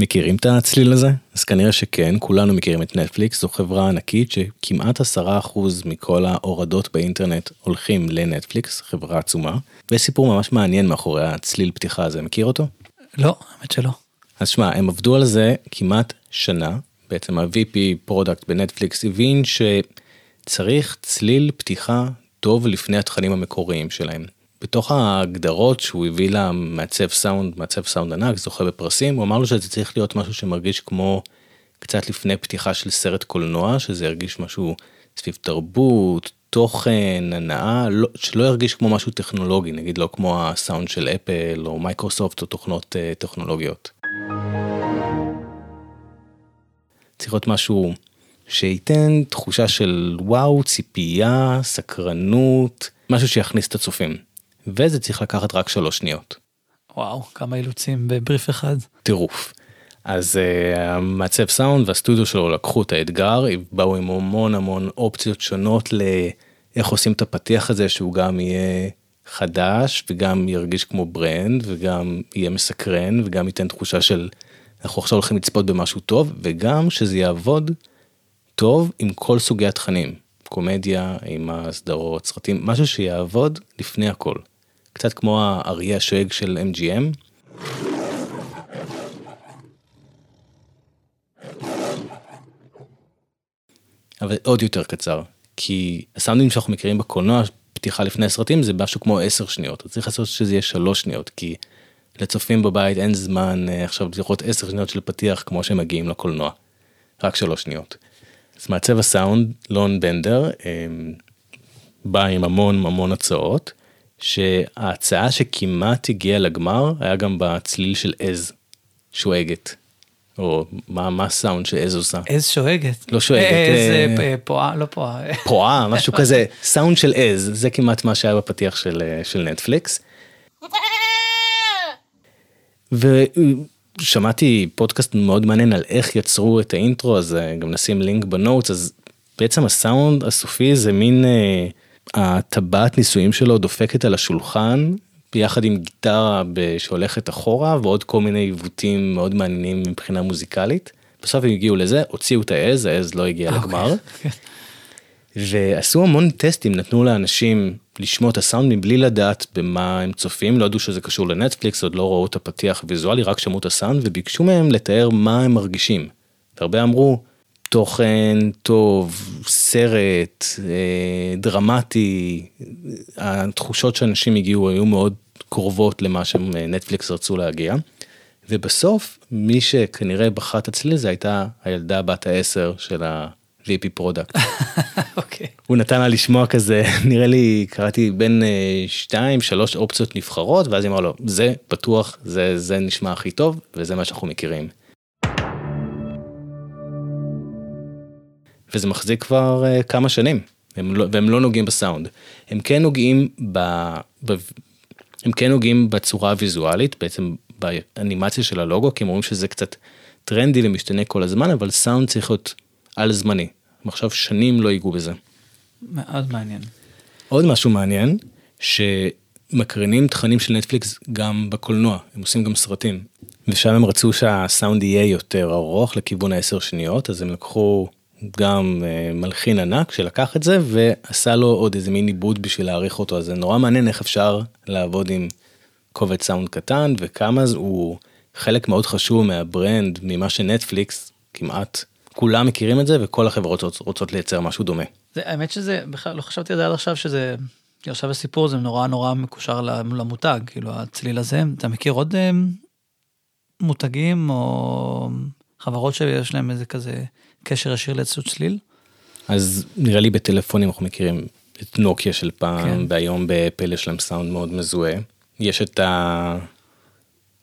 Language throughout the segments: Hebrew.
מכירים את הצליל הזה? אז כנראה שכן, כולנו מכירים את נטפליקס, זו חברה ענקית שכמעט עשרה אחוז מכל ההורדות באינטרנט הולכים לנטפליקס, חברה עצומה, ויש סיפור ממש מעניין מאחורי הצליל פתיחה הזה, מכיר אותו? לא, האמת שלא. אז שמע, הם עבדו על זה כמעט שנה, בעצם ה-VP product בנטפליקס הבין שצריך צליל פתיחה טוב לפני התכנים המקוריים שלהם. בתוך ההגדרות שהוא הביא למעצב סאונד, מעצב סאונד ענק, זוכה בפרסים, הוא אמר לו שזה צריך להיות משהו שמרגיש כמו קצת לפני פתיחה של סרט קולנוע, שזה ירגיש משהו סביב תרבות, תוכן, הנאה, לא, שלא ירגיש כמו משהו טכנולוגי, נגיד לא כמו הסאונד של אפל או מייקרוסופט או תוכנות uh, טכנולוגיות. צריך להיות משהו שייתן תחושה של וואו, ציפייה, סקרנות, משהו שיכניס את הצופים. וזה צריך לקחת רק שלוש שניות. וואו, כמה אילוצים בבריף אחד. טירוף. אז uh, המעצב סאונד והסטודיו שלו לקחו את האתגר, באו עם המון המון אופציות שונות לאיך עושים את הפתיח הזה שהוא גם יהיה חדש וגם ירגיש כמו ברנד וגם יהיה מסקרן וגם ייתן תחושה של אנחנו עכשיו הולכים לצפות במשהו טוב וגם שזה יעבוד טוב עם כל סוגי התכנים, קומדיה, אימה, סדרות, סרטים, משהו שיעבוד לפני הכל. קצת כמו האריה השואג של MGM. אבל עוד יותר קצר, כי הסאונדים שאנחנו מכירים בקולנוע, פתיחה לפני הסרטים זה משהו כמו 10 שניות, אז צריך לעשות שזה יהיה 3 שניות, כי לצופים בבית אין זמן אה, עכשיו לראות 10 שניות של פתיח כמו שהם מגיעים לקולנוע, רק 3 שניות. אז מעצב הסאונד, לון בנדר, אה, בא עם המון המון הצעות, שההצעה שכמעט הגיעה לגמר היה גם בצליל של עז, שואגת. או מה, מה הסאונד שעז עושה. עז שואגת. לא שואגת. עז אה, פועה, לא פועה. פועה, משהו כזה, סאונד של עז, זה כמעט מה שהיה בפתיח של, של נטפליקס. ושמעתי פודקאסט מאוד מעניין על איך יצרו את האינטרו, אז גם נשים לינק בנוטס, אז בעצם הסאונד הסופי זה מין... אה, הטבעת ניסויים שלו דופקת על השולחן ביחד עם גיטרה שהולכת אחורה ועוד כל מיני עיוותים מאוד מעניינים מבחינה מוזיקלית. בסוף הם הגיעו לזה, הוציאו את העז, העז לא הגיע okay. אוקיי. לגמר. ועשו המון טסטים, נתנו לאנשים לשמוע את הסאונד מבלי לדעת במה הם צופים, לא ידעו שזה קשור לנטפליקס, עוד לא ראו את הפתיח הוויזואלי, רק שמעו את הסאונד וביקשו מהם לתאר מה הם מרגישים. והרבה אמרו, תוכן טוב, סרט, אה, דרמטי, התחושות שאנשים הגיעו היו מאוד קרובות למה שנטפליקס רצו להגיע. ובסוף מי שכנראה בחר את הצליל זה הייתה הילדה בת העשר של ה-VP product. אוקיי. הוא נתן לה לשמוע כזה, נראה לי, קראתי בין אה, שתיים, שלוש אופציות נבחרות, ואז היא אמרה לו, זה בטוח, זה, זה נשמע הכי טוב, וזה מה שאנחנו מכירים. וזה מחזיק כבר uh, כמה שנים, הם לא, והם לא נוגעים בסאונד. הם כן נוגעים ב... ב... הם כן נוגעים בצורה הוויזואלית, בעצם באנימציה של הלוגו, כי הם אומרים שזה קצת טרנדי ומשתנה כל הזמן, אבל סאונד צריך להיות על זמני. הם עכשיו שנים לא ייגעו בזה. מאוד מעניין. עוד משהו מעניין, שמקרינים תכנים של נטפליקס גם בקולנוע, הם עושים גם סרטים. ושם הם רצו שהסאונד יהיה יותר ארוך לכיוון העשר שניות, אז הם לקחו גם אה, מלחין ענק שלקח את זה ועשה לו עוד איזה מין עיבוד בשביל להעריך אותו אז זה נורא מעניין איך אפשר לעבוד עם קובץ סאונד קטן וכמה הוא חלק מאוד חשוב מהברנד ממה שנטפליקס כמעט כולם מכירים את זה וכל החברות רוצות לייצר משהו דומה. זה האמת שזה בכלל לא חשבתי על זה עד עכשיו שזה עכשיו הסיפור זה נורא נורא מקושר למותג כאילו הצליל הזה אתה מכיר עוד אה, מותגים או חברות שיש להם איזה כזה קשר ישיר לעצות צליל? אז נראה לי בטלפונים אנחנו מכירים את נוקיה של פעם, כן. והיום באפל יש להם סאונד מאוד מזוהה. יש את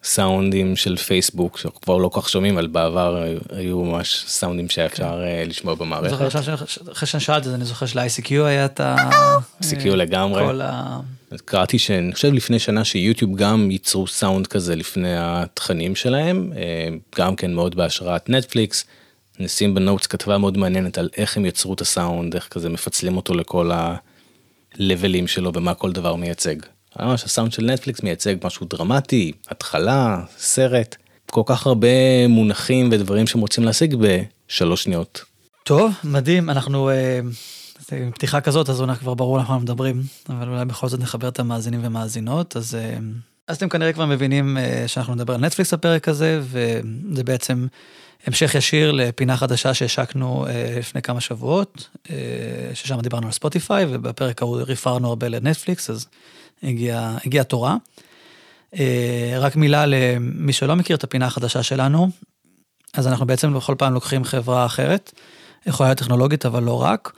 הסאונדים של פייסבוק, שאנחנו כבר לא כל כך שומעים, אבל בעבר היו ממש סאונדים שהיה אפשר כן. אה, לשמוע במערכת. אחרי שאני שאלתי, אני זוכר של-ICQ היה את ה... ICQ לגמרי. כל ה... קראתי שאני חושב לפני שנה שיוטיוב גם ייצרו סאונד כזה לפני התכנים שלהם, אה, גם כן מאוד בהשראת נטפליקס. נשים בנוטס כתבה מאוד מעניינת על איך הם יצרו את הסאונד, איך כזה מפצלים אותו לכל הלבלים שלו ומה כל דבר מייצג. ממש הסאונד של נטפליקס מייצג משהו דרמטי, התחלה, סרט, כל כך הרבה מונחים ודברים שהם רוצים להשיג בשלוש שניות. טוב, מדהים, אנחנו אה, עם פתיחה כזאת, אז כבר ברור למה אנחנו מדברים, אבל אולי בכל זאת נחבר את המאזינים ומאזינות, אז, אה, אז אתם כנראה כבר מבינים אה, שאנחנו נדבר על נטפליקס הפרק הזה, וזה בעצם המשך ישיר לפינה חדשה שהשקנו לפני כמה שבועות, ששם דיברנו על ספוטיפיי, ובפרק ההוא ריפרנו הרבה לנטפליקס, אז הגיע, הגיע תורה. רק מילה למי שלא מכיר את הפינה החדשה שלנו, אז אנחנו בעצם בכל פעם לוקחים חברה אחרת, יכולה להיות טכנולוגית, אבל לא רק.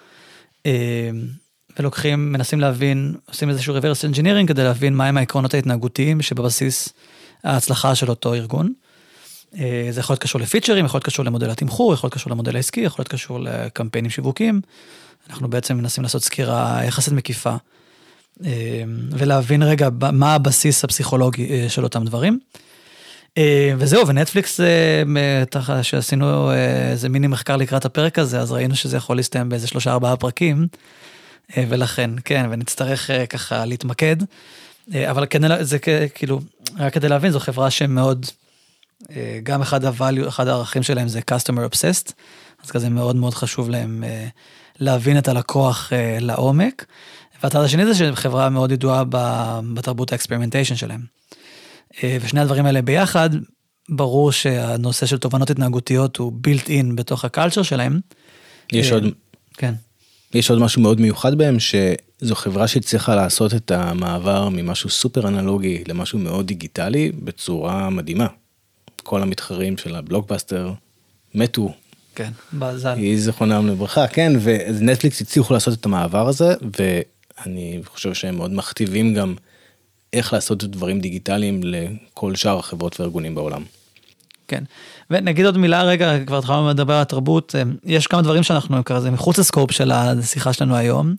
אה, ולוקחים, מנסים להבין, עושים איזשהו reverse engineering כדי להבין מהם העקרונות ההתנהגותיים שבבסיס ההצלחה של אותו ארגון. אה, זה יכול להיות קשור לפיצ'רים, יכול להיות קשור למודל התמחור, יכול להיות קשור למודל העסקי, יכול להיות קשור לקמפיינים שיווקים. אנחנו בעצם מנסים לעשות סקירה יחסית מקיפה אה, ולהבין רגע מה הבסיס הפסיכולוגי של אותם דברים. אה, וזהו, ונטפליקס, אה, שעשינו אה, איזה מיני מחקר לקראת הפרק הזה, אז ראינו שזה יכול להסתיים באיזה שלושה ארבעה פרקים, ולכן, כן, ונצטרך ככה להתמקד. אבל כן, זה כאילו, רק כדי להבין, זו חברה שמאוד, גם אחד הvalue, אחד הערכים שלהם זה customer obsessed, אז כזה מאוד מאוד חשוב להם להבין את הלקוח לעומק. והצד השני זה שחברה מאוד ידועה בתרבות ה experimentation שלהם. אה, ושני הדברים האלה ביחד, ברור שהנושא של תובנות התנהגותיות הוא built in בתוך ה culture שלהם. יש עוד, כן. יש עוד משהו מאוד מיוחד בהם שזו חברה שהצליחה לעשות את המעבר ממשהו סופר אנלוגי למשהו מאוד דיגיטלי בצורה מדהימה. כל המתחרים של הבלוקבאסטר מתו. כן, בזל. יהי זכרונם לברכה, כן, ונטפליקס הצליחו לעשות את המעבר הזה, ואני חושב שהם מאוד מכתיבים גם איך לעשות דברים דיגיטליים לכל שאר החברות והארגונים בעולם. כן, ונגיד עוד מילה רגע, כבר התחלנו לדבר על התרבות, אה, יש כמה דברים שאנחנו כזה מחוץ לסקופ של השיחה שלנו היום,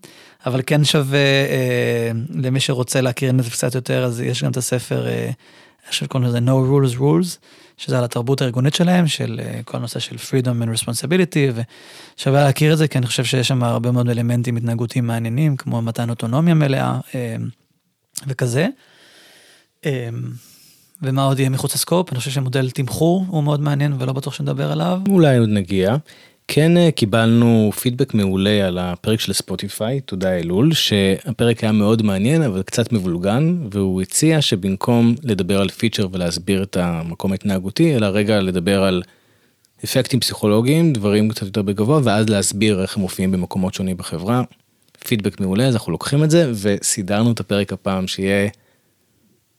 אבל כן שווה אה, למי שרוצה להכיר את זה קצת יותר, אז יש גם את הספר, אה, אני חושב שקוראים לזה No Rules Rules, שזה על התרבות הארגונית שלהם, של אה, כל הנושא של freedom and responsibility, ושווה להכיר את זה, כי אני חושב שיש שם הרבה מאוד אלמנטים התנהגותיים מעניינים, כמו מתן אוטונומיה מלאה. אה, וכזה. אמ, ומה עוד יהיה מחוץ לסקופ? אני חושב שמודל תמחור הוא מאוד מעניין ולא בטוח שנדבר עליו. אולי עוד נגיע. כן אה, קיבלנו פידבק מעולה על הפרק של ספוטיפיי, תודה אלול, שהפרק היה מאוד מעניין אבל קצת מבולגן, והוא הציע שבמקום לדבר על פיצ'ר ולהסביר את המקום ההתנהגותי, אלא רגע לדבר על אפקטים פסיכולוגיים, דברים קצת יותר בגבוה, ואז להסביר איך הם מופיעים במקומות שונים בחברה. פידבק מעולה אז אנחנו לוקחים את זה וסידרנו את הפרק הפעם שיהיה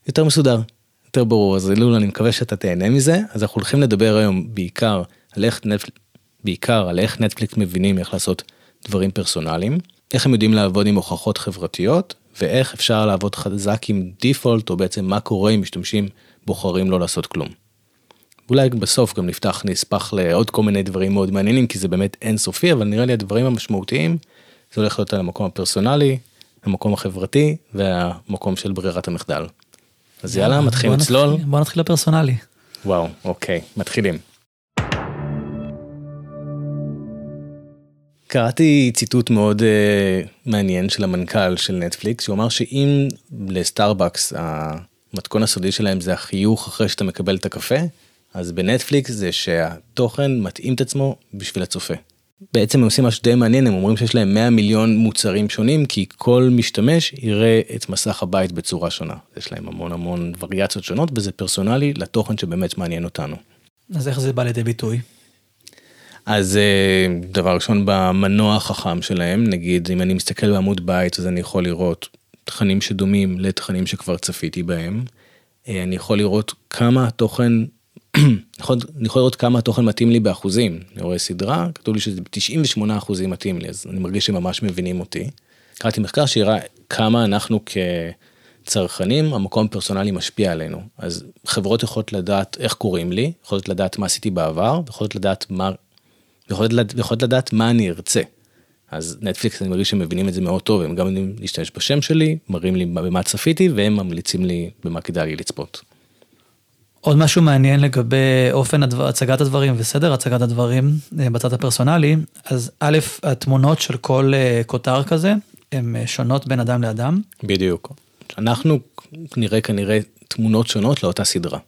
יותר מסודר, יותר ברור אז אלול אני מקווה שאתה תהנה מזה אז אנחנו הולכים לדבר היום בעיקר על איך בעיקר על איך נטפליקס מבינים איך לעשות דברים פרסונליים, איך הם יודעים לעבוד עם הוכחות חברתיות ואיך אפשר לעבוד חזק עם דיפולט או בעצם מה קורה אם משתמשים בוחרים לא לעשות כלום. אולי בסוף גם נפתח נספח לעוד כל מיני דברים מאוד מעניינים כי זה באמת אינסופי אבל נראה לי הדברים המשמעותיים זה הולך להיות על המקום הפרסונלי, המקום החברתי והמקום של ברירת המחדל. אז יאללה, מתחילים לצלול. בוא נתחיל לפרסונלי. וואו, אוקיי, מתחילים. קראתי ציטוט מאוד uh, מעניין של המנכ"ל של נטפליקס, שהוא אמר שאם לסטארבקס המתכון הסודי שלהם זה החיוך אחרי שאתה מקבל את הקפה, אז בנטפליקס זה שהתוכן מתאים את עצמו בשביל הצופה. בעצם הם עושים משהו די מעניין, הם אומרים שיש להם 100 מיליון מוצרים שונים, כי כל משתמש יראה את מסך הבית בצורה שונה. יש להם המון המון וריאציות שונות, וזה פרסונלי לתוכן שבאמת מעניין אותנו. אז איך זה בא לידי ביטוי? אז אה, דבר ראשון במנוע החכם שלהם, נגיד אם אני מסתכל בעמוד בית אז אני יכול לראות תכנים שדומים לתכנים שכבר צפיתי בהם. אה, אני יכול לראות כמה התוכן אני יכול לראות כמה התוכן מתאים לי באחוזים. אני רואה סדרה, כתוב לי שזה ב-98 אחוזים מתאים לי, אז אני מרגיש שממש מבינים אותי. קראתי מחקר שיראה כמה אנחנו כצרכנים, המקום הפרסונלי משפיע עלינו. אז חברות יכולות לדעת איך קוראים לי, יכולות לדעת מה עשיתי בעבר, יכולות לדעת מה, יכולות לדעת, מה אני ארצה. אז נטפליקס אני מרגיש שהם מבינים את זה מאוד טוב, הם גם יודעים להשתמש בשם שלי, מראים לי במה צפיתי, והם ממליצים לי במה כדאי לי לצפות. עוד משהו מעניין לגבי אופן הדבר, הצגת הדברים וסדר הצגת הדברים אה, בצד הפרסונלי, אז א', התמונות של כל אה, כותר כזה, הן אה, שונות בין אדם לאדם. בדיוק. אנחנו נראה כנראה תמונות שונות לאותה סדרה.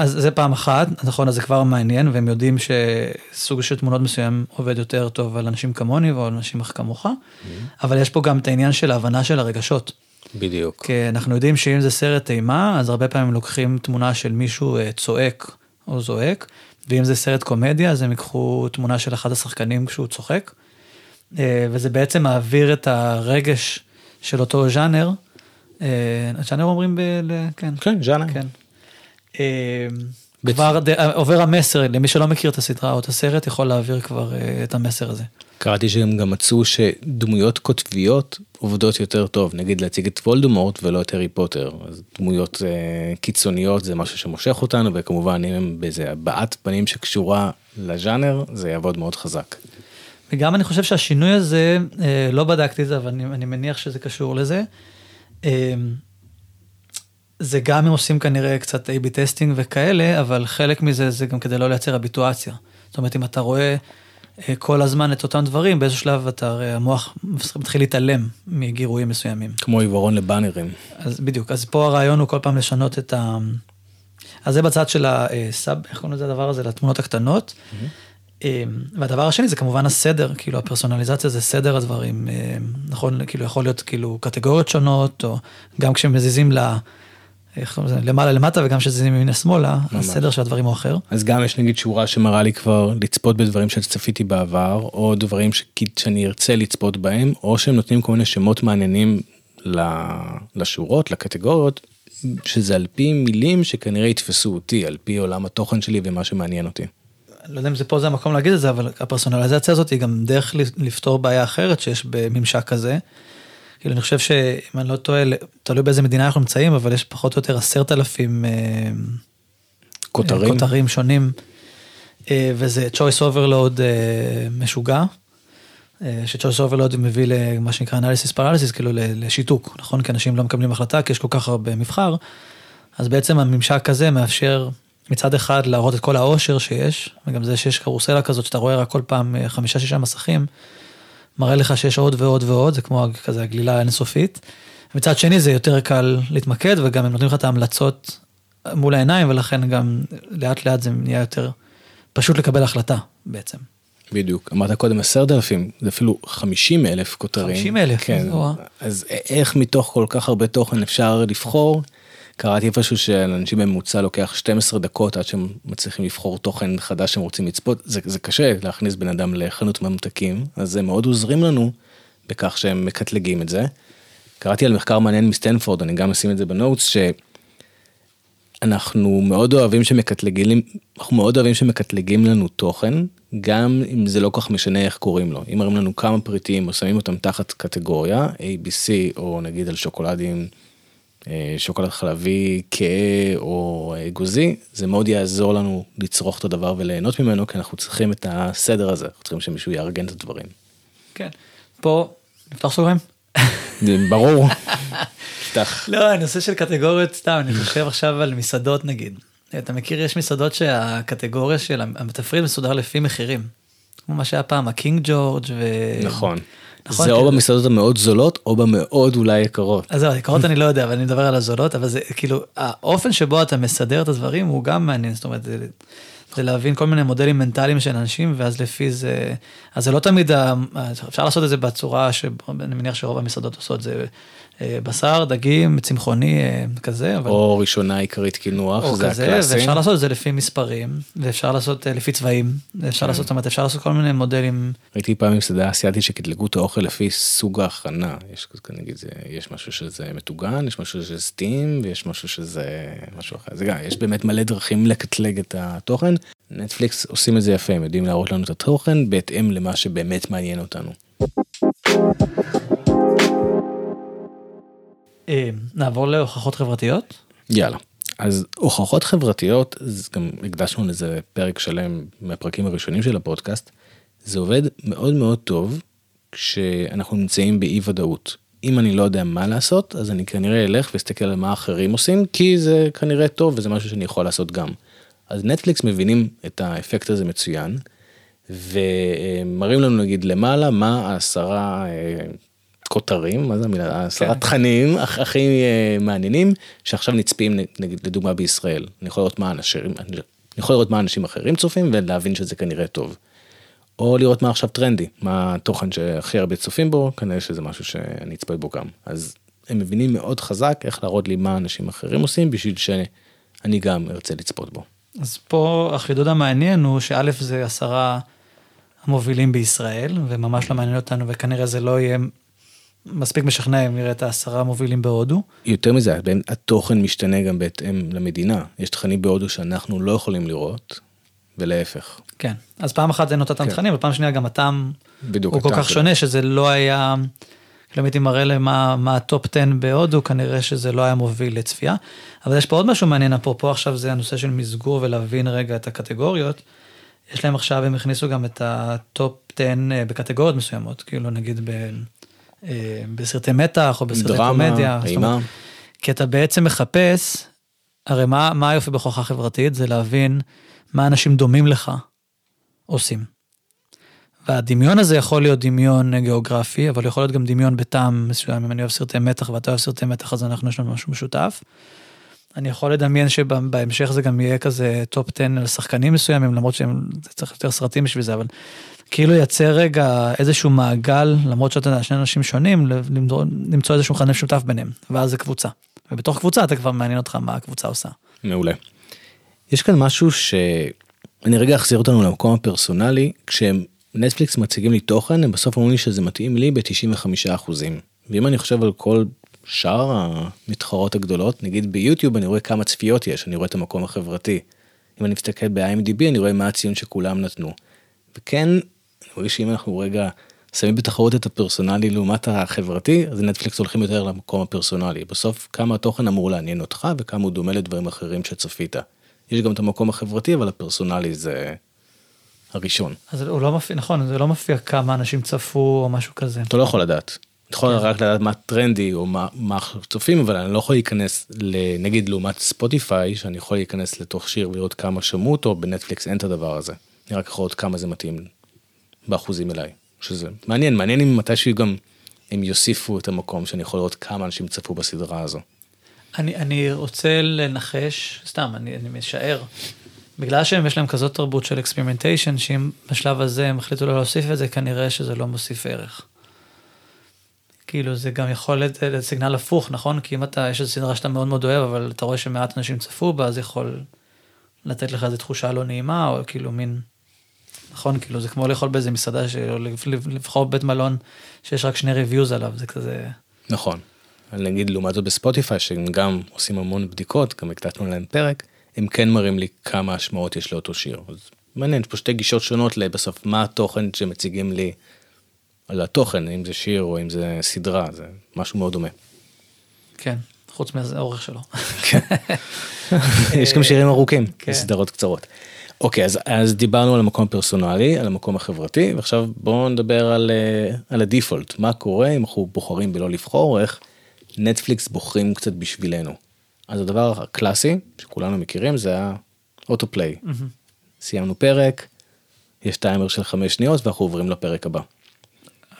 אז זה פעם אחת, נכון, אז זה כבר מעניין, והם יודעים שסוג של תמונות מסוים עובד יותר טוב על אנשים כמוני או על אנשים כמוך, אבל יש פה גם את העניין של ההבנה של הרגשות. בדיוק. כי אנחנו יודעים שאם זה סרט אימה, אז הרבה פעמים לוקחים תמונה של מישהו אה, צועק או זועק, ואם זה סרט קומדיה, אז הם ייקחו תמונה של אחד השחקנים כשהוא צוחק, אה, וזה בעצם מעביר את הרגש של אותו ז'אנר. אה, ז'אנר אומרים ב... כן. כן, ז'אנר. כן. אה, כבר ד- עובר המסר, למי שלא מכיר את הסדרה או את הסרט, יכול להעביר כבר אה, את המסר הזה. קראתי שהם גם מצאו שדמויות קוטביות עובדות יותר טוב, נגיד להציג את וולדמורט ולא את הארי פוטר. אז דמויות אה, קיצוניות זה משהו שמושך אותנו, וכמובן אם הם באיזה הבעת פנים שקשורה לז'אנר, זה יעבוד מאוד חזק. וגם אני חושב שהשינוי הזה, אה, לא בדקתי את זה, אבל אני, אני מניח שזה קשור לזה. אה, זה גם הם עושים כנראה קצת A-B testing וכאלה, אבל חלק מזה זה גם כדי לא לייצר הביטואציה. זאת אומרת, אם אתה רואה אה, כל הזמן את אותם דברים, באיזשהו שלב אתה, הרי המוח מתחיל להתעלם מגירויים מסוימים. כמו עיוורון לבאנרים. אז בדיוק, אז פה הרעיון הוא כל פעם לשנות את ה... אז זה בצד של הסאב, איך קוראים לזה הדבר הזה? לתמונות הקטנות. אה, והדבר השני זה כמובן הסדר, כאילו הפרסונליזציה זה סדר הדברים, אה, נכון, כאילו יכול להיות כאילו קטגוריות שונות, או גם כשמזיזים ל... איך קוראים לזה? למעלה למטה וגם כשזיזים ימינה שמאלה, הסדר של הדברים הוא אחר. אז גם יש נגיד שורה שמראה לי כבר לצפות בדברים שצפיתי בעבר, או דברים ש... שאני ארצה לצפות בהם, או שהם נותנים כל מיני שמות מעניינים לשורות, לקטגוריות, שזה על פי מילים שכנראה יתפסו אותי, על פי עולם התוכן שלי ומה שמעניין אותי. לא יודע אם זה פה זה המקום להגיד את זה, אבל הפרסונליזציה הזאת היא גם דרך לפתור בעיה אחרת שיש בממשק כזה. כאילו אני חושב שאם אני לא טועה, תלוי באיזה מדינה אנחנו נמצאים, אבל יש פחות או יותר עשרת אלפים אה, כותרים. כותרים שונים, אה, וזה choice overload אה, משוגע, ש-choice overload מביא למה שנקרא analysis paralysis, כאילו לשיתוק, נכון? כי אנשים לא מקבלים החלטה, כי יש כל כך הרבה מבחר, אז בעצם הממשק הזה מאפשר מצד אחד להראות את כל העושר שיש, וגם זה שיש קרוסלה כזאת שאתה רואה רק כל פעם אה, חמישה שישה מסכים, מראה לך שיש עוד ועוד ועוד, זה כמו כזה הגלילה האינסופית. מצד שני זה יותר קל להתמקד וגם הם נותנים לך את ההמלצות מול העיניים ולכן גם לאט לאט זה נהיה יותר פשוט לקבל החלטה בעצם. בדיוק, אמרת קודם עשרת אלפים, זה אפילו חמישים אלף כותרים. 50,000, כן. וואה. אז איך מתוך כל כך הרבה תוכן אפשר לבחור? קראתי איפשהו שלאנשים בממוצע לוקח 12 דקות עד שהם מצליחים לבחור תוכן חדש שהם רוצים לצפות, זה, זה קשה להכניס בן אדם לחנות ממתקים, אז הם מאוד עוזרים לנו בכך שהם מקטלגים את זה. קראתי על מחקר מעניין מסטנפורד, אני גם אשים את זה בנוטס, שאנחנו מאוד אוהבים שמקטלגים, אנחנו מאוד אוהבים שמקטלגים לנו תוכן, גם אם זה לא כל כך משנה איך קוראים לו. אם מראים לנו כמה פריטים או שמים אותם תחת קטגוריה, ABC או נגיד על שוקולדים, שוקולד חלבי כהה או אגוזי, זה מאוד יעזור לנו לצרוך את הדבר וליהנות ממנו, כי אנחנו צריכים את הסדר הזה, אנחנו צריכים שמישהו יארגן את הדברים. כן. פה, נפתח סוגריים? ברור. פתח. לא, הנושא של קטגוריות סתם, אני חושב עכשיו על מסעדות נגיד. אתה מכיר, יש מסעדות שהקטגוריה של התפריט מסודר לפי מחירים. כמו מה שהיה פעם, הקינג ג'ורג' ו... נכון. נכון, זה או כאילו- במסעדות המאוד זולות או במאוד אולי יקרות. אז זהו, יקרות אני לא יודע, אבל אני מדבר על הזולות, אבל זה כאילו, האופן שבו אתה מסדר את הדברים הוא גם מעניין, זאת אומרת, זה, זה להבין כל מיני מודלים מנטליים של אנשים, ואז לפי זה, אז זה לא תמיד, ה- אפשר לעשות את זה בצורה שאני מניח שרוב המסעדות עושות זה בשר, דגים, צמחוני, אה, כזה, אבל... או ראשונה עיקרית קינוח, או זה כזה, הקלאסי. ואפשר לעשות את זה לפי מספרים, ואפשר לעשות אה, לפי צבעים, אפשר לעשות, זאת אומרת, אפשר לעשות כל מיני מודלים. ראיתי פעם מסעדה אסיאתית שקטלגו את האוכל לפי סוג ההכנה. יש נגיד, זה- יש משהו שזה מטוגן, יש משהו שזה סטים, ויש משהו שזה משהו אחר. זה גם, יש באמת מלא דרכים לקטלג את התוכן. נטפליקס עושים את זה יפה, הם יודעים להראות לנו את התוכן בהתאם למה שבאמת מעניין אותנו. נעבור להוכחות חברתיות. יאללה. אז הוכחות חברתיות, גם הקדשנו לזה פרק שלם מהפרקים הראשונים של הפודקאסט, זה עובד מאוד מאוד טוב כשאנחנו נמצאים באי ודאות. אם אני לא יודע מה לעשות, אז אני כנראה אלך ואסתכל על מה אחרים עושים, כי זה כנראה טוב וזה משהו שאני יכול לעשות גם. אז נטפליקס מבינים את האפקט הזה מצוין, ומראים לנו נגיד למעלה מה העשרה אה, כותרים, מה זה המילה, עשרה תכנים הכי אה, מעניינים, שעכשיו נצפים נגיד לדוגמה בישראל. אני יכול לראות מה אנשים, אני יכול לראות מה אנשים אחרים צופים ולהבין שזה כנראה טוב. או לראות מה עכשיו טרנדי, מה התוכן שהכי הרבה צופים בו, כנראה שזה משהו שאני אצפה בו גם. אז הם מבינים מאוד חזק איך להראות לי מה אנשים אחרים עושים בשביל שאני גם ארצה לצפות בו. אז פה החידוד המעניין הוא שא' זה עשרה המובילים בישראל, וממש לא מעניין אותנו, וכנראה זה לא יהיה מספיק משכנע אם נראה את העשרה המובילים בהודו. יותר מזה, התוכן משתנה גם בהתאם למדינה. יש תכנים בהודו שאנחנו לא יכולים לראות, ולהפך. כן, אז פעם אחת זה נותן כן. תכנים, ופעם שנייה גם הטעם הוא כל כך שונה, שזה לא היה... כאילו אם הייתי מראה להם מה, ה top 10 בהודו, כנראה שזה לא היה מוביל לצפייה. אבל יש פה עוד משהו מעניין, אפרופו עכשיו זה הנושא של מסגור ולהבין רגע את הקטגוריות. יש להם עכשיו, הם הכניסו גם את ה top 10 אה, בקטגוריות מסוימות, כאילו נגיד ב, בסרטי מתח או בסרטי דרמה, קומדיה. אימה. כי אתה בעצם מחפש, הרי מה, מה היופי בהוכחה חברתית? זה להבין מה אנשים דומים לך עושים. והדמיון הזה יכול להיות דמיון גיאוגרפי, אבל יכול להיות גם דמיון בטעם מסוים, אם אני אוהב סרטי מתח ואתה אוהב סרטי מתח, אז אנחנו יש לנו משהו משותף. אני יכול לדמיין שבהמשך זה גם יהיה כזה top 10 על שחקנים מסוימים, למרות שהם, צריך יותר סרטים בשביל זה, אבל כאילו ייצר רגע איזשהו מעגל, למרות שאתה יודע, שני אנשים שונים, למצוא איזשהו מכנה משותף ביניהם, ואז זה קבוצה. ובתוך קבוצה אתה כבר מעניין אותך מה הקבוצה עושה. מעולה. יש כאן משהו שאני רגע אחזיר אותנו למקום הפרסונלי, כשהם נטפליקס מציגים לי תוכן, הם בסוף אומרים לי שזה מתאים לי ב-95%. ואם אני חושב על כל שאר המתחרות הגדולות, נגיד ביוטיוב אני רואה כמה צפיות יש, אני רואה את המקום החברתי. אם אני מסתכל ב-IMDb אני רואה מה הציון שכולם נתנו. וכן, אני רואה שאם אנחנו רגע שמים בתחרות את הפרסונלי לעומת החברתי, אז נטפליקס הולכים יותר למקום הפרסונלי. בסוף כמה התוכן אמור לעניין אותך וכמה הוא דומה לדברים אחרים שצפית. יש גם את המקום החברתי, אבל הפרסונלי זה הראשון. אז הוא לא מופיע, נכון, זה לא מופיע כמה אנשים צפו או משהו כזה. אתה לא יכול לדעת. אתה יכול כן. רק לדעת מה טרנדי או מה, מה צופים, אבל אני לא יכול להיכנס, נגיד לעומת ספוטיפיי, שאני יכול להיכנס לתוך שיר ולראות כמה שמעו אותו, בנטפליקס אין את הדבר הזה. אני רק יכול לראות כמה זה מתאים באחוזים אליי. שזה מעניין, מעניין אם מתישהו גם הם יוסיפו את המקום שאני יכול לראות כמה אנשים צפו בסדרה הזו. אני, אני רוצה לנחש, סתם, אני, אני משער, בגלל שהם יש להם כזאת תרבות של experimentation, שאם בשלב הזה הם החליטו לא להוסיף את זה, כנראה שזה לא מוסיף ערך. כאילו זה גם יכול להיות signal הפוך, נכון? כי אם אתה, יש איזו סדרה שאתה מאוד מאוד אוהב, אבל אתה רואה שמעט אנשים צפו בה, אז יכול לתת לך איזו תחושה לא נעימה, או כאילו מין, נכון? כאילו זה כמו לאכול באיזה מסעדה, או לבחור בית מלון שיש רק שני ריוויוז עליו, זה כזה... נכון. נגיד לעומת זאת בספוטיפיי, שהם גם עושים המון בדיקות, גם הקלטנו להם פרק, הם כן מראים לי כמה השמעות יש לאותו שיר. אז מעניין, יש פה שתי גישות שונות לבסוף מה התוכן שמציגים לי על התוכן, אם זה שיר או אם זה סדרה, זה משהו מאוד דומה. כן, חוץ מהאורך שלו. כן. יש גם שירים ארוכים, כן. סדרות קצרות. אוקיי, אז, אז דיברנו על המקום הפרסונלי, על המקום החברתי, ועכשיו בואו נדבר על, אה, על ה default, מה קורה אם אנחנו בוחרים בלא לבחור, איך נטפליקס בוחרים קצת בשבילנו. אז הדבר הקלאסי שכולנו מכירים זה ה autoplay. Mm-hmm. סיימנו פרק, יש טיימר של חמש שניות ואנחנו עוברים לפרק הבא.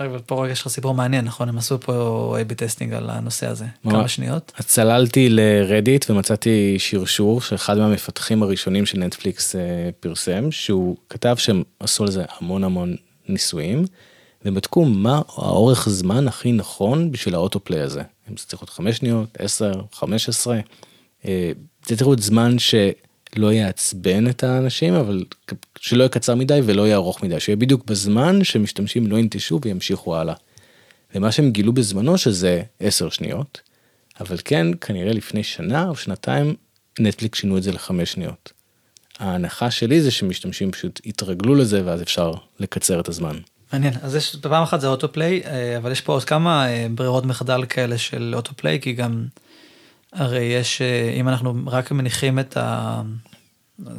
אבל פה יש לך סיפור מעניין נכון הם עשו פה A-B testing על הנושא הזה מה? כמה שניות. אז צללתי לרדיט ומצאתי שרשור שאחד מהמפתחים הראשונים של נטפליקס אה, פרסם שהוא כתב שהם עשו על זה המון המון ניסויים. ובדקו מה האורך זמן הכי נכון בשביל ה autoplay הזה. אם זה צריך להיות 5 שניות, 10, 15. אה, זה צריך להיות זמן שלא יעצבן את האנשים, אבל שלא יהיה קצר מדי ולא יהיה ארוך מדי, שיהיה בדיוק בזמן שמשתמשים לא ינטשו וימשיכו הלאה. ומה שהם גילו בזמנו שזה 10 שניות, אבל כן, כנראה לפני שנה או שנתיים נטפליק שינו את זה לחמש שניות. ההנחה שלי זה שמשתמשים פשוט התרגלו לזה ואז אפשר לקצר את הזמן. מעניין, אז יש, פעם אחת זה אוטופליי, אה, אבל יש פה עוד כמה אה, ברירות מחדל כאלה של אוטופליי, כי גם, הרי יש, אה, אם אנחנו רק מניחים את ה...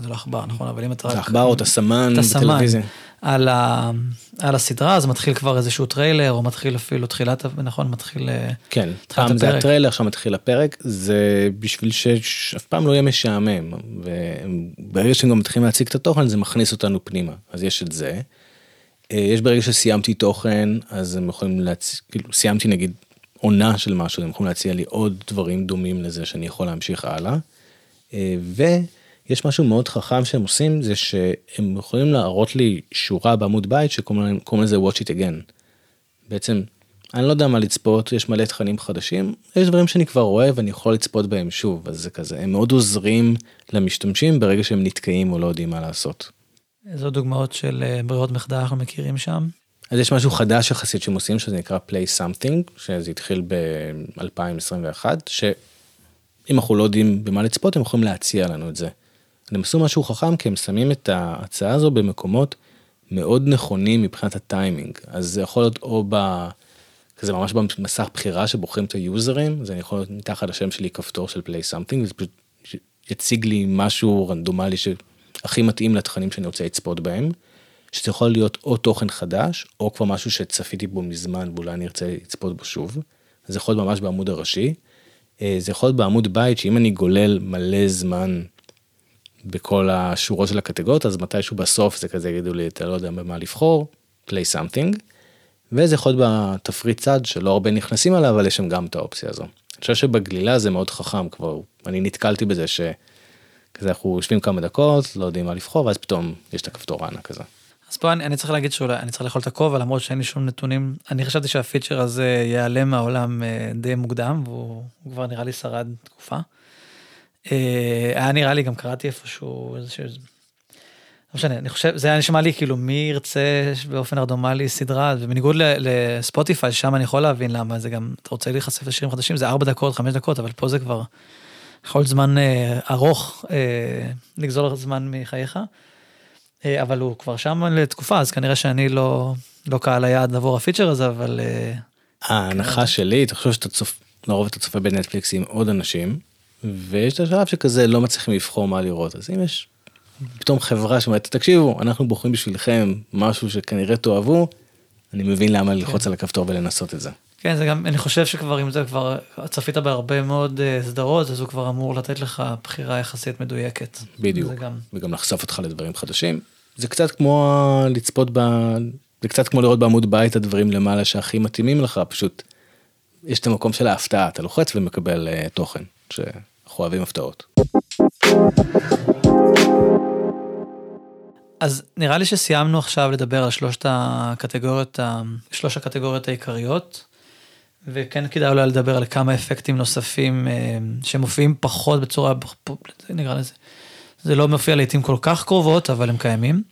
זה לא עכבר, נכון? אבל אם אתה רק... עכבר או את הסמן בטלוויזיה. על, ה, על הסדרה, אז מתחיל כבר איזשהו טריילר, או מתחיל אפילו תחילת, נכון? מתחיל... כן, פעם זה הטריילר, עכשיו מתחיל הפרק, זה בשביל שאף פעם לא יהיה משעמם, וברגע שהם גם מתחילים להציג את התוכן, זה מכניס אותנו פנימה, אז יש את זה. אה, יש ברגע שסיימתי תוכן, אז הם יכולים להציע, כאילו סיימתי נגיד עונה של משהו, הם יכולים להציע לי עוד דברים דומים לזה שאני יכול להמשיך הלאה. אה, ויש משהו מאוד חכם שהם עושים, זה שהם יכולים להראות לי שורה בעמוד בית שקוראים לזה watch it again. בעצם, אני לא יודע מה לצפות, יש מלא תכנים חדשים, יש דברים שאני כבר רואה ואני יכול לצפות בהם שוב, אז זה כזה, הם מאוד עוזרים למשתמשים ברגע שהם נתקעים או לא יודעים מה לעשות. איזה דוגמאות של אה, ברירות מחדל אנחנו מכירים שם? אז יש משהו חדש יחסית שהם עושים שזה נקרא play something שזה התחיל ב-2021 שאם אנחנו לא יודעים במה לצפות הם יכולים להציע לנו את זה. הם עשו משהו חכם כי הם שמים את ההצעה הזו במקומות מאוד נכונים מבחינת הטיימינג אז זה יכול להיות או ב... כזה ממש במסך בחירה שבוחרים את היוזרים זה יכול להיות מתחת לשם שלי כפתור של play something וזה פשוט יציג לי משהו רנדומלי שהכי מתאים לתכנים שאני רוצה לצפות בהם. שזה יכול להיות או תוכן חדש או כבר משהו שצפיתי בו מזמן ואולי אני ארצה לצפות בו שוב. זה יכול להיות ממש בעמוד הראשי. אה, זה יכול להיות בעמוד בית שאם אני גולל מלא זמן בכל השורות של הקטגוריות אז מתישהו בסוף זה כזה יגידו לי אתה לא יודע במה לבחור play something. וזה יכול להיות בתפריט צד שלא הרבה נכנסים עליו אבל יש שם גם את האופציה הזו. אני חושב שבגלילה זה מאוד חכם כבר אני נתקלתי בזה שכזה אנחנו יושבים כמה דקות לא יודעים מה לבחור ואז פתאום יש את הכפתור הענק הזה. אז פה אני, אני צריך להגיד שאולי אני צריך לאכול את הכובע למרות שאין לי שום נתונים אני חשבתי שהפיצ'ר הזה ייעלם מהעולם אה, די מוקדם והוא כבר נראה לי שרד תקופה. אה, היה נראה לי גם קראתי איפשהו איזה ש... לא משנה אני חושב זה היה נשמע לי כאילו מי ירצה באופן רנדומלי סדרה ובניגוד לספוטיפיי שם אני יכול להבין למה זה גם אתה רוצה להיחשף לשירים חדשים זה 4 דקות 5 דקות אבל פה זה כבר יכול זמן אה, ארוך אה, לגזול זמן מחייך. אה, אבל הוא כבר שם לתקופה אז כנראה שאני לא לא קהל היעד עבור הפיצ'ר הזה אבל. אה, ההנחה שלי אתה חושב שאתה צופ... לרוב אתה צופה בנטפליקס עם עוד אנשים ויש את השלב שכזה לא מצליחים לבחור מה לראות אז אם יש פתאום חברה שאומרת תקשיבו אנחנו בוחרים בשבילכם משהו שכנראה תאהבו אני מבין למה ללחוץ כן. על הכפתור ולנסות את זה. כן זה גם אני חושב שכבר אם זה כבר צפית בהרבה מאוד uh, סדרות אז הוא כבר אמור לתת לך בחירה יחסית מדויקת. בדיוק גם... וגם לחשוף אותך לדברים חדשים זה קצת כמו לצפות ב... זה קצת כמו לראות בעמוד בית הדברים למעלה שהכי מתאימים לך פשוט. יש את המקום של ההפתעה אתה לוחץ ומקבל uh, תוכן שאנחנו אוהבים הפתעות. אז נראה לי שסיימנו עכשיו לדבר על שלושת הקטגוריות, שלוש הקטגוריות העיקריות, וכן כדאי אולי לדבר על כמה אפקטים נוספים אה, שמופיעים פחות בצורה, נקרא לזה, זה לא מופיע לעיתים כל כך קרובות, אבל הם קיימים.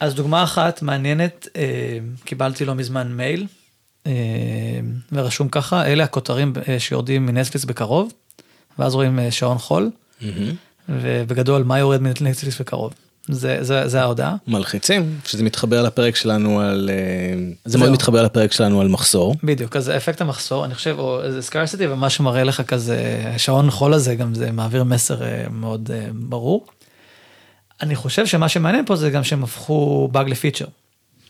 אז דוגמה אחת מעניינת, אה, קיבלתי לא מזמן מייל, אה, ורשום ככה, אלה הכותרים שיורדים מנטפליקס בקרוב, ואז רואים שעון חול, mm-hmm. ובגדול מה יורד מנטפליקס בקרוב. זה, זה, זה ההודעה. מלחיצים, שזה מתחבר לפרק שלנו על, אה, זה מאוד מתחבר לפרק שלנו על מחסור. בדיוק, אז אפקט המחסור, אני חושב, או איזה scarcity, ומה שמראה לך כזה, שעון חול הזה, גם זה מעביר מסר אה, מאוד אה, ברור. אני חושב שמה שמעניין פה זה גם שהם הפכו באג ל feature.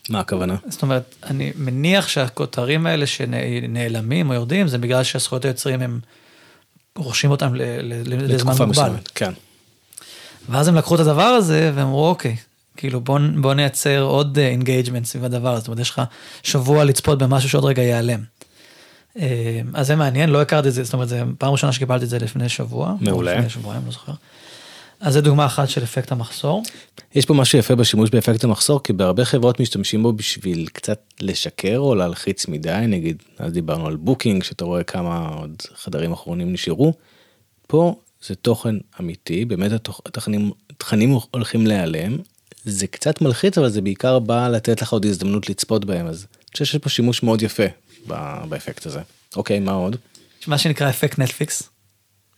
מה הכוונה? זאת אומרת, אני מניח שהכותרים האלה שנעלמים או יורדים, זה בגלל שהזכויות היוצרים הם רוכשים אותם לזמן מוגבל. כן. ואז הם לקחו את הדבר הזה ואמרו אוקיי, כאילו בוא, בוא נייצר עוד engagement אה, סביב הדבר הזה, זאת אומרת יש לך שבוע לצפות במשהו שעוד רגע ייעלם. אה, אז זה מעניין, לא הכרתי את זה, זאת אומרת זה פעם ראשונה שקיבלתי את זה לפני שבוע. מעולה. לפני שבועיים, לא זוכר. אז זה דוגמה אחת של אפקט המחסור. יש פה משהו יפה בשימוש באפקט המחסור כי בהרבה חברות משתמשים בו בשביל קצת לשקר או להלחיץ מדי נגיד אז דיברנו על בוקינג שאתה רואה כמה עוד חדרים אחרונים נשארו. פה זה תוכן אמיתי, באמת התכנים, התכנים הולכים להיעלם, זה קצת מלחיץ אבל זה בעיקר בא לתת לך עוד הזדמנות לצפות בהם אז אני חושב שיש פה שימוש מאוד יפה באפקט הזה. אוקיי מה עוד? מה שנקרא אפקט נטפליקס.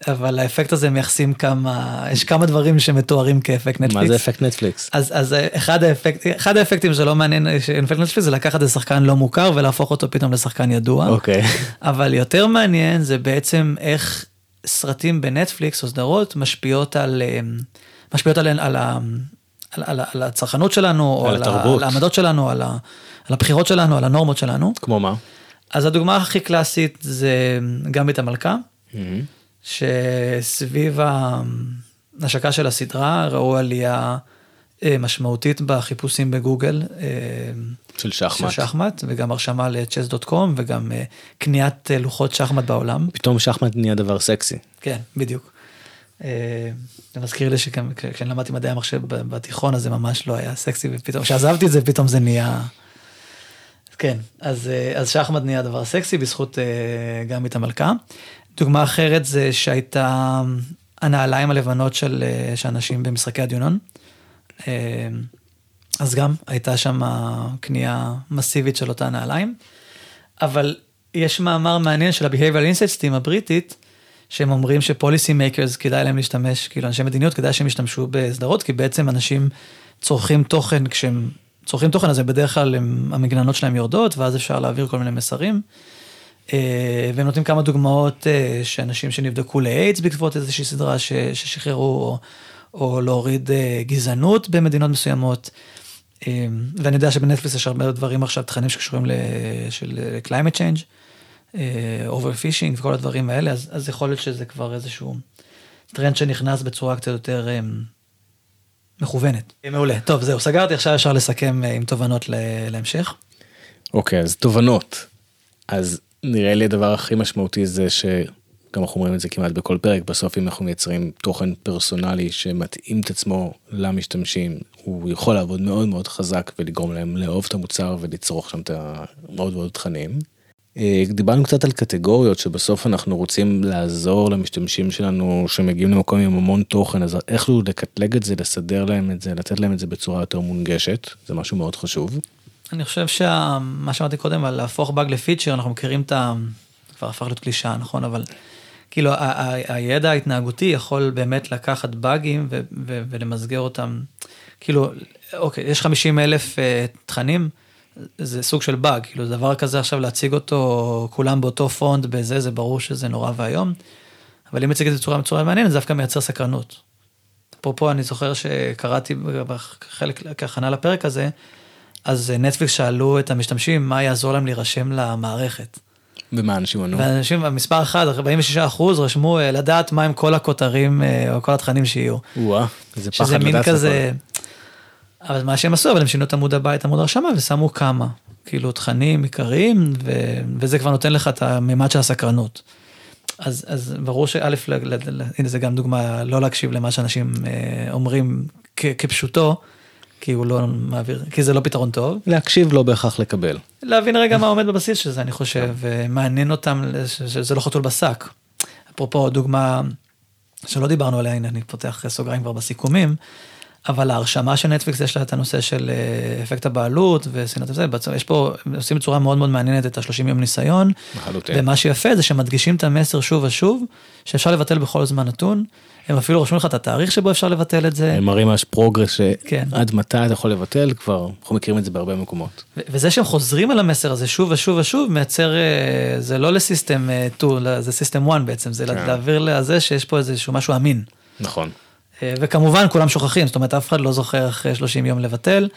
אבל האפקט הזה מייחסים כמה יש כמה דברים שמתוארים כאפקט נטפליקס. מה זה אפקט נטפליקס? אז אז אחד האפקט אחד האפקטים שלא מעניין אפקט נטפליקס זה לקחת את שחקן לא מוכר ולהפוך אותו פתאום לשחקן ידוע. אוקיי. אבל יותר מעניין זה בעצם איך סרטים בנטפליקס או סדרות משפיעות על, אה, משפיעות על, על, על, על, על, על הצרכנות שלנו, על או התרבות. על העמדות שלנו, על, ה, על הבחירות שלנו, על הנורמות שלנו. כמו מה? אז הדוגמה הכי קלאסית זה גם בית המלכה, mm-hmm. שסביב ההשקה של הסדרה ראו עלייה אה, משמעותית בחיפושים בגוגל. אה, של שחמט. של שחמט, וגם הרשמה ל-chess.com, וגם אה, קניית אה, לוחות שחמט בעולם. פתאום שחמט נהיה דבר סקסי. כן, בדיוק. אה, זה מזכיר לי שכשאני למדתי מדעי המחשב בתיכון, אז זה ממש לא היה סקסי, ופתאום כשעזבתי את זה, פתאום זה נהיה... כן, אז, אה, אז שחמט נהיה דבר סקסי בזכות אה, גמביט המלכה. דוגמה אחרת זה שהייתה הנעליים הלבנות של, אה, של אנשים במשחקי הדיונון. אז גם הייתה שם קנייה מסיבית של אותה נעליים. אבל יש מאמר מעניין של ה-Behavioral Insights Team הבריטית, שהם אומרים ש policy makers כדאי להם להשתמש, כאילו אנשי מדיניות כדאי שהם ישתמשו בסדרות, כי בעצם אנשים צורכים תוכן, כשהם צורכים תוכן אז בדרך כלל הם, המגננות שלהם יורדות, ואז אפשר להעביר כל מיני מסרים. אה, והם נותנים כמה דוגמאות אה, שאנשים שנבדקו לאיידס בעקבות איזושהי סדרה ששחררו, או, או להוריד אה, גזענות במדינות מסוימות. אה, ואני יודע שבנטפליס יש הרבה דברים עכשיו, תכנים שקשורים של אה, climate change, overfishing וכל הדברים האלה, אז, אז יכול להיות שזה כבר איזשהו טרנד שנכנס בצורה קצת יותר אה, מכוונת. מעולה. טוב, זהו, סגרתי, עכשיו אפשר לסכם אה, עם תובנות להמשך. אוקיי, אז תובנות. אז נראה לי הדבר הכי משמעותי זה שגם אנחנו אומרים את זה כמעט בכל פרק, בסוף אם אנחנו מייצרים תוכן פרסונלי שמתאים את עצמו למשתמשים, הוא יכול לעבוד מאוד מאוד חזק ולגרום להם לאהוב את המוצר ולצרוך שם את המאוד מאוד תכנים. אה, דיברנו קצת על קטגוריות שבסוף אנחנו רוצים לעזור למשתמשים שלנו שמגיעים למקום עם המון תוכן אז איך לו לקטלג את זה לסדר להם את זה לתת להם את זה בצורה יותר מונגשת זה משהו מאוד חשוב. אני חושב שמה שאמרתי קודם על להפוך באג לפיצ'ר, אנחנו מכירים את ה... כבר הפך להיות קלישאה, נכון? אבל כאילו ה- ה- הידע ההתנהגותי יכול באמת לקחת באגים ו- ו- ולמסגר אותם. כאילו, אוקיי, יש 50 אלף uh, תכנים, זה סוג של באג, כאילו דבר כזה עכשיו להציג אותו כולם באותו פונט בזה, זה ברור שזה נורא ואיום. אבל אם מציג את זה בצורה בצורה מעניינת, זה דווקא מייצר סקרנות. אפרופו, אני זוכר שקראתי בחלק, כהכנה לפרק הזה, אז נטפליקס שאלו את המשתמשים מה יעזור להם להירשם למערכת. ומה אנשים ענו? ואנשים, המספר אחד, 46 אחוז, רשמו אה, לדעת מה הם כל הכותרים אה, או כל התכנים שיהיו. וואה, איזה פחד שזה מין לדעת כזה, אבל מה שהם עשו, אבל הם שינו את עמוד הבית, עמוד הרשמה, ושמו כמה, כאילו תכנים עיקריים, ו... וזה כבר נותן לך את הממד של הסקרנות. אז, אז ברור שא', הנה זה גם דוגמה, לא להקשיב למה שאנשים אה, אומרים כ- כפשוטו, כי הוא לא מעביר, כי זה לא פתרון טוב. להקשיב לא בהכרח לקבל. להבין רגע מה עומד בבסיס של זה, אני חושב, ומעניין אותם שזה לא חתול בשק. אפרופו דוגמה שלא דיברנו עליה, הנה אני פותח סוגריים כבר בסיכומים, אבל ההרשמה של נטפליקס יש לה את הנושא של אה, אפקט הבעלות ושנאת וזה, יש פה, עושים בצורה מאוד מאוד מעניינת את ה-30 יום ניסיון, לחלוטין. ומה שיפה זה שמדגישים את המסר שוב ושוב, שאפשר לבטל בכל זמן נתון, הם אפילו רושמים לך את התאריך שבו אפשר לבטל את זה, הם מראים ממש progress כן. שעד מתי אתה יכול לבטל כבר אנחנו מכירים את זה בהרבה מקומות. וזה שהם חוזרים על המסר הזה שוב ושוב ושוב מייצר, אה, זה לא ל system 2, זה system 1 בעצם, זה כן. להעביר לזה שיש פה איזשהו משהו אמין. נכון. אה, וכמובן כולם שוכחים, זאת אומרת אף אחד לא זוכר אחרי 30 יום לבטל.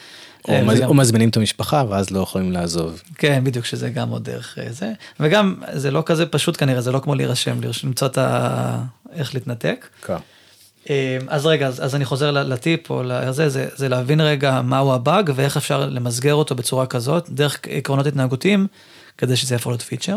אה, או וזה מז- גם- או מזמינים את המשפחה ואז לא יכולים לעזוב. כן, בדיוק, שזה גם עוד דרך אה, זה. וגם זה לא כזה פשוט כנראה, זה לא כמו להירשם, למצוא את ה... איך להתנתק. אה, אז רגע, אז, אז אני חוזר לטיפ או לזה, זה, זה להבין רגע מהו הבאג ואיך אפשר למסגר אותו בצורה כזאת, דרך עקרונות התנהגותיים, כדי שזה יהפוך להיות פיצ'ר.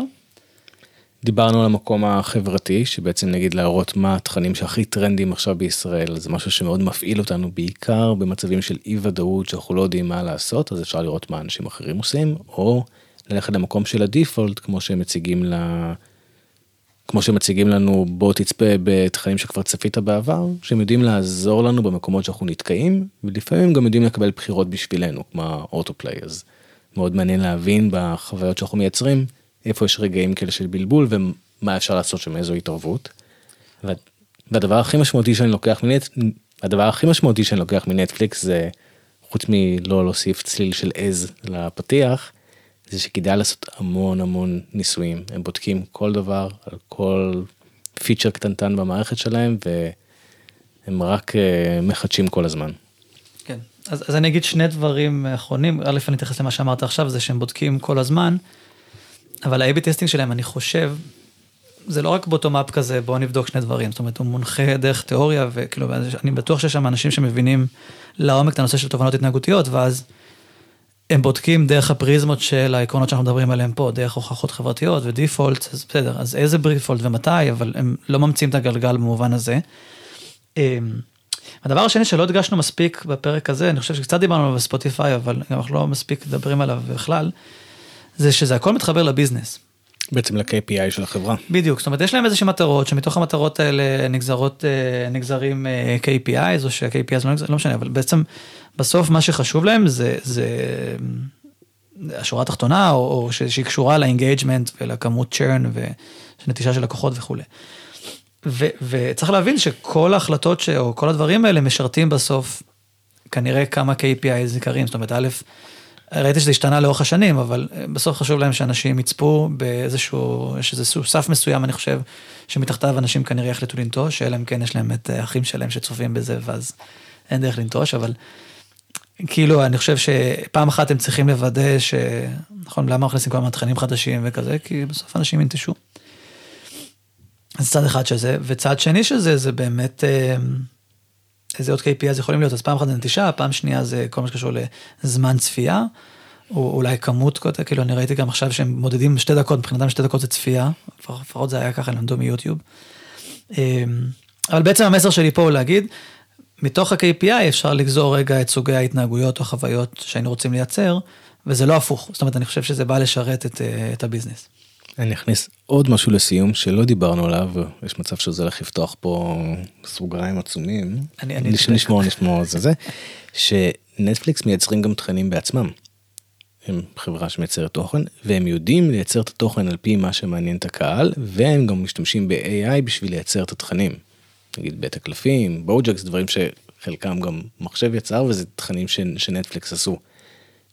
דיברנו על המקום החברתי שבעצם נגיד להראות מה התכנים שהכי טרנדים עכשיו בישראל זה משהו שמאוד מפעיל אותנו בעיקר במצבים של אי ודאות שאנחנו לא יודעים מה לעשות אז אפשר לראות מה אנשים אחרים עושים או ללכת למקום של הדיפולט כמו שהם מציגים ל... כמו שמציגים לנו בוא תצפה בתכנים שכבר צפית בעבר שהם יודעים לעזור לנו במקומות שאנחנו נתקעים ולפעמים גם יודעים לקבל בחירות בשבילנו כמו האוטופליי. אז מאוד מעניין להבין בחוויות שאנחנו מייצרים איפה יש רגעים כאלה של בלבול ומה אפשר לעשות שם איזו התערבות. וה- והדבר הכי משמעותי שאני לוקח מנט הדבר הכי משמעותי שאני לוקח מנטפליקס זה חוץ מלא להוסיף צליל של עז לפתיח זה שכדאי לעשות המון המון ניסויים הם בודקים כל דבר על כל feature קטנטן במערכת שלהם והם רק אה, מחדשים כל הזמן. כן. אז, אז אני אגיד שני דברים אחרונים, א', אני אתייחס למה שאמרת עכשיו, זה שהם בודקים כל הזמן, אבל ה-AB testing שלהם, אני חושב, זה לא רק bottom-up כזה, בואו נבדוק שני דברים, זאת אומרת, הוא מונחה דרך תיאוריה, וכאילו, אני בטוח שיש שם אנשים שמבינים לעומק את הנושא של תובנות התנהגותיות, ואז הם בודקים דרך הפריזמות של העקרונות שאנחנו מדברים עליהם פה, דרך הוכחות חברתיות ודיפולט, אז בסדר, אז איזה דיפולט ומתי, אבל הם לא ממציאים את הגלגל במובן הזה. אמ, הדבר השני שלא הדגשנו מספיק בפרק הזה, אני חושב שקצת דיברנו עליו בספוטיפיי, אבל אנחנו לא מספיק מדברים עליו בכלל, זה שזה הכל מתחבר לביזנס. בעצם ל-KPI של החברה. בדיוק, זאת אומרת, יש להם איזושהי מטרות, שמתוך המטרות האלה נגזרות, אה, נגזרים אה, KPIs, או שה-KPIs לא נגזרים, לא משנה, אבל בעצם בסוף מה שחשוב להם זה, זה השורה התחתונה, או, או שהיא קשורה ל engagement ולכמות churn ונטישה של לקוחות וכולי. ו, וצריך להבין שכל ההחלטות, ש, או כל הדברים האלה משרתים בסוף כנראה כמה KPIs עיקריים, זאת אומרת, א', ראיתי שזה השתנה לאורך השנים, אבל בסוף חשוב להם שאנשים יצפו באיזשהו, יש איזשהו סף מסוים, אני חושב, שמתחתיו אנשים כנראה יחליטו לנטוש, שאלה אם כן יש להם את האחים שלהם שצופים בזה, ואז אין דרך לנטוש, אבל כאילו, אני חושב שפעם אחת הם צריכים לוודא ש... נכון, למה מכניסים כל הזמן תכנים חדשים וכזה? כי בסוף אנשים ינטשו. אז צד אחד של זה, וצד שני של זה, זה באמת... איזה עוד KPI אז יכולים להיות, אז פעם אחת זה נטישה, פעם שנייה זה כל מה שקשור לזמן צפייה, או אולי כמות, כאילו אני ראיתי גם עכשיו שהם מודדים שתי דקות, מבחינתם שתי דקות זה צפייה, לפחות זה היה ככה, למדו מיוטיוב. אה, אבל בעצם המסר שלי פה הוא להגיד, מתוך ה-KPI אפשר לגזור רגע את סוגי ההתנהגויות או החוויות שהיינו רוצים לייצר, וזה לא הפוך. זאת אומרת, אני חושב שזה בא לשרת את, אה, את הביזנס. אני אכניס עוד משהו לסיום שלא דיברנו עליו, יש מצב שזה הולך לפתוח פה סוגריים עצומים. אני, אני נשמור, נשמור על זה, זה, שנטפליקס מייצרים גם תכנים בעצמם. הם חברה שמייצרת תוכן, והם יודעים לייצר את התוכן על פי מה שמעניין את הקהל, והם גם משתמשים ב-AI בשביל לייצר את התכנים. נגיד בית הקלפים, בוג'קס, דברים שחלקם גם מחשב יצר וזה תכנים ש, שנטפליקס עשו.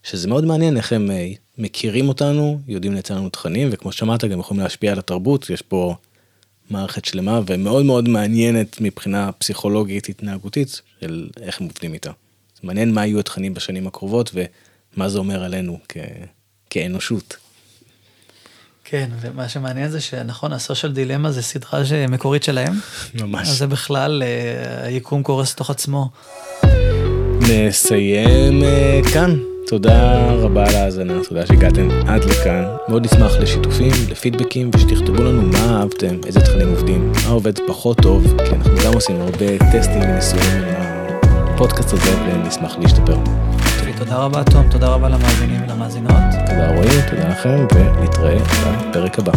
שזה מאוד מעניין איך הם אה, מכירים אותנו, יודעים לייצר לנו תכנים, וכמו שמעת גם יכולים להשפיע על התרבות, יש פה מערכת שלמה ומאוד מאוד מעניינת מבחינה פסיכולוגית התנהגותית של איך הם עובדים איתה. זה מעניין מה יהיו התכנים בשנים הקרובות ומה זה אומר עלינו כ... כאנושות. כן, ומה שמעניין זה שנכון, הסושיאל דילמה זה סדרה מקורית שלהם. ממש. אז זה בכלל, אה, היקום קורס תוך עצמו. נסיים אה, כאן. תודה רבה על ההאזנה, תודה שהגעתם עד לכאן. מאוד נשמח לשיתופים, לפידבקים, ושתכתבו לנו מה אהבתם, איזה תכנים עובדים, מה עובד פחות טוב, כי אנחנו גם עושים הרבה טסטים וניסויים בפודקאסט הזה, ונשמח להשתפר. תודה רבה תום, תודה רבה למאזינים ולמאזינות. תודה רועי, תודה לכם, ונתראה בפרק הבא.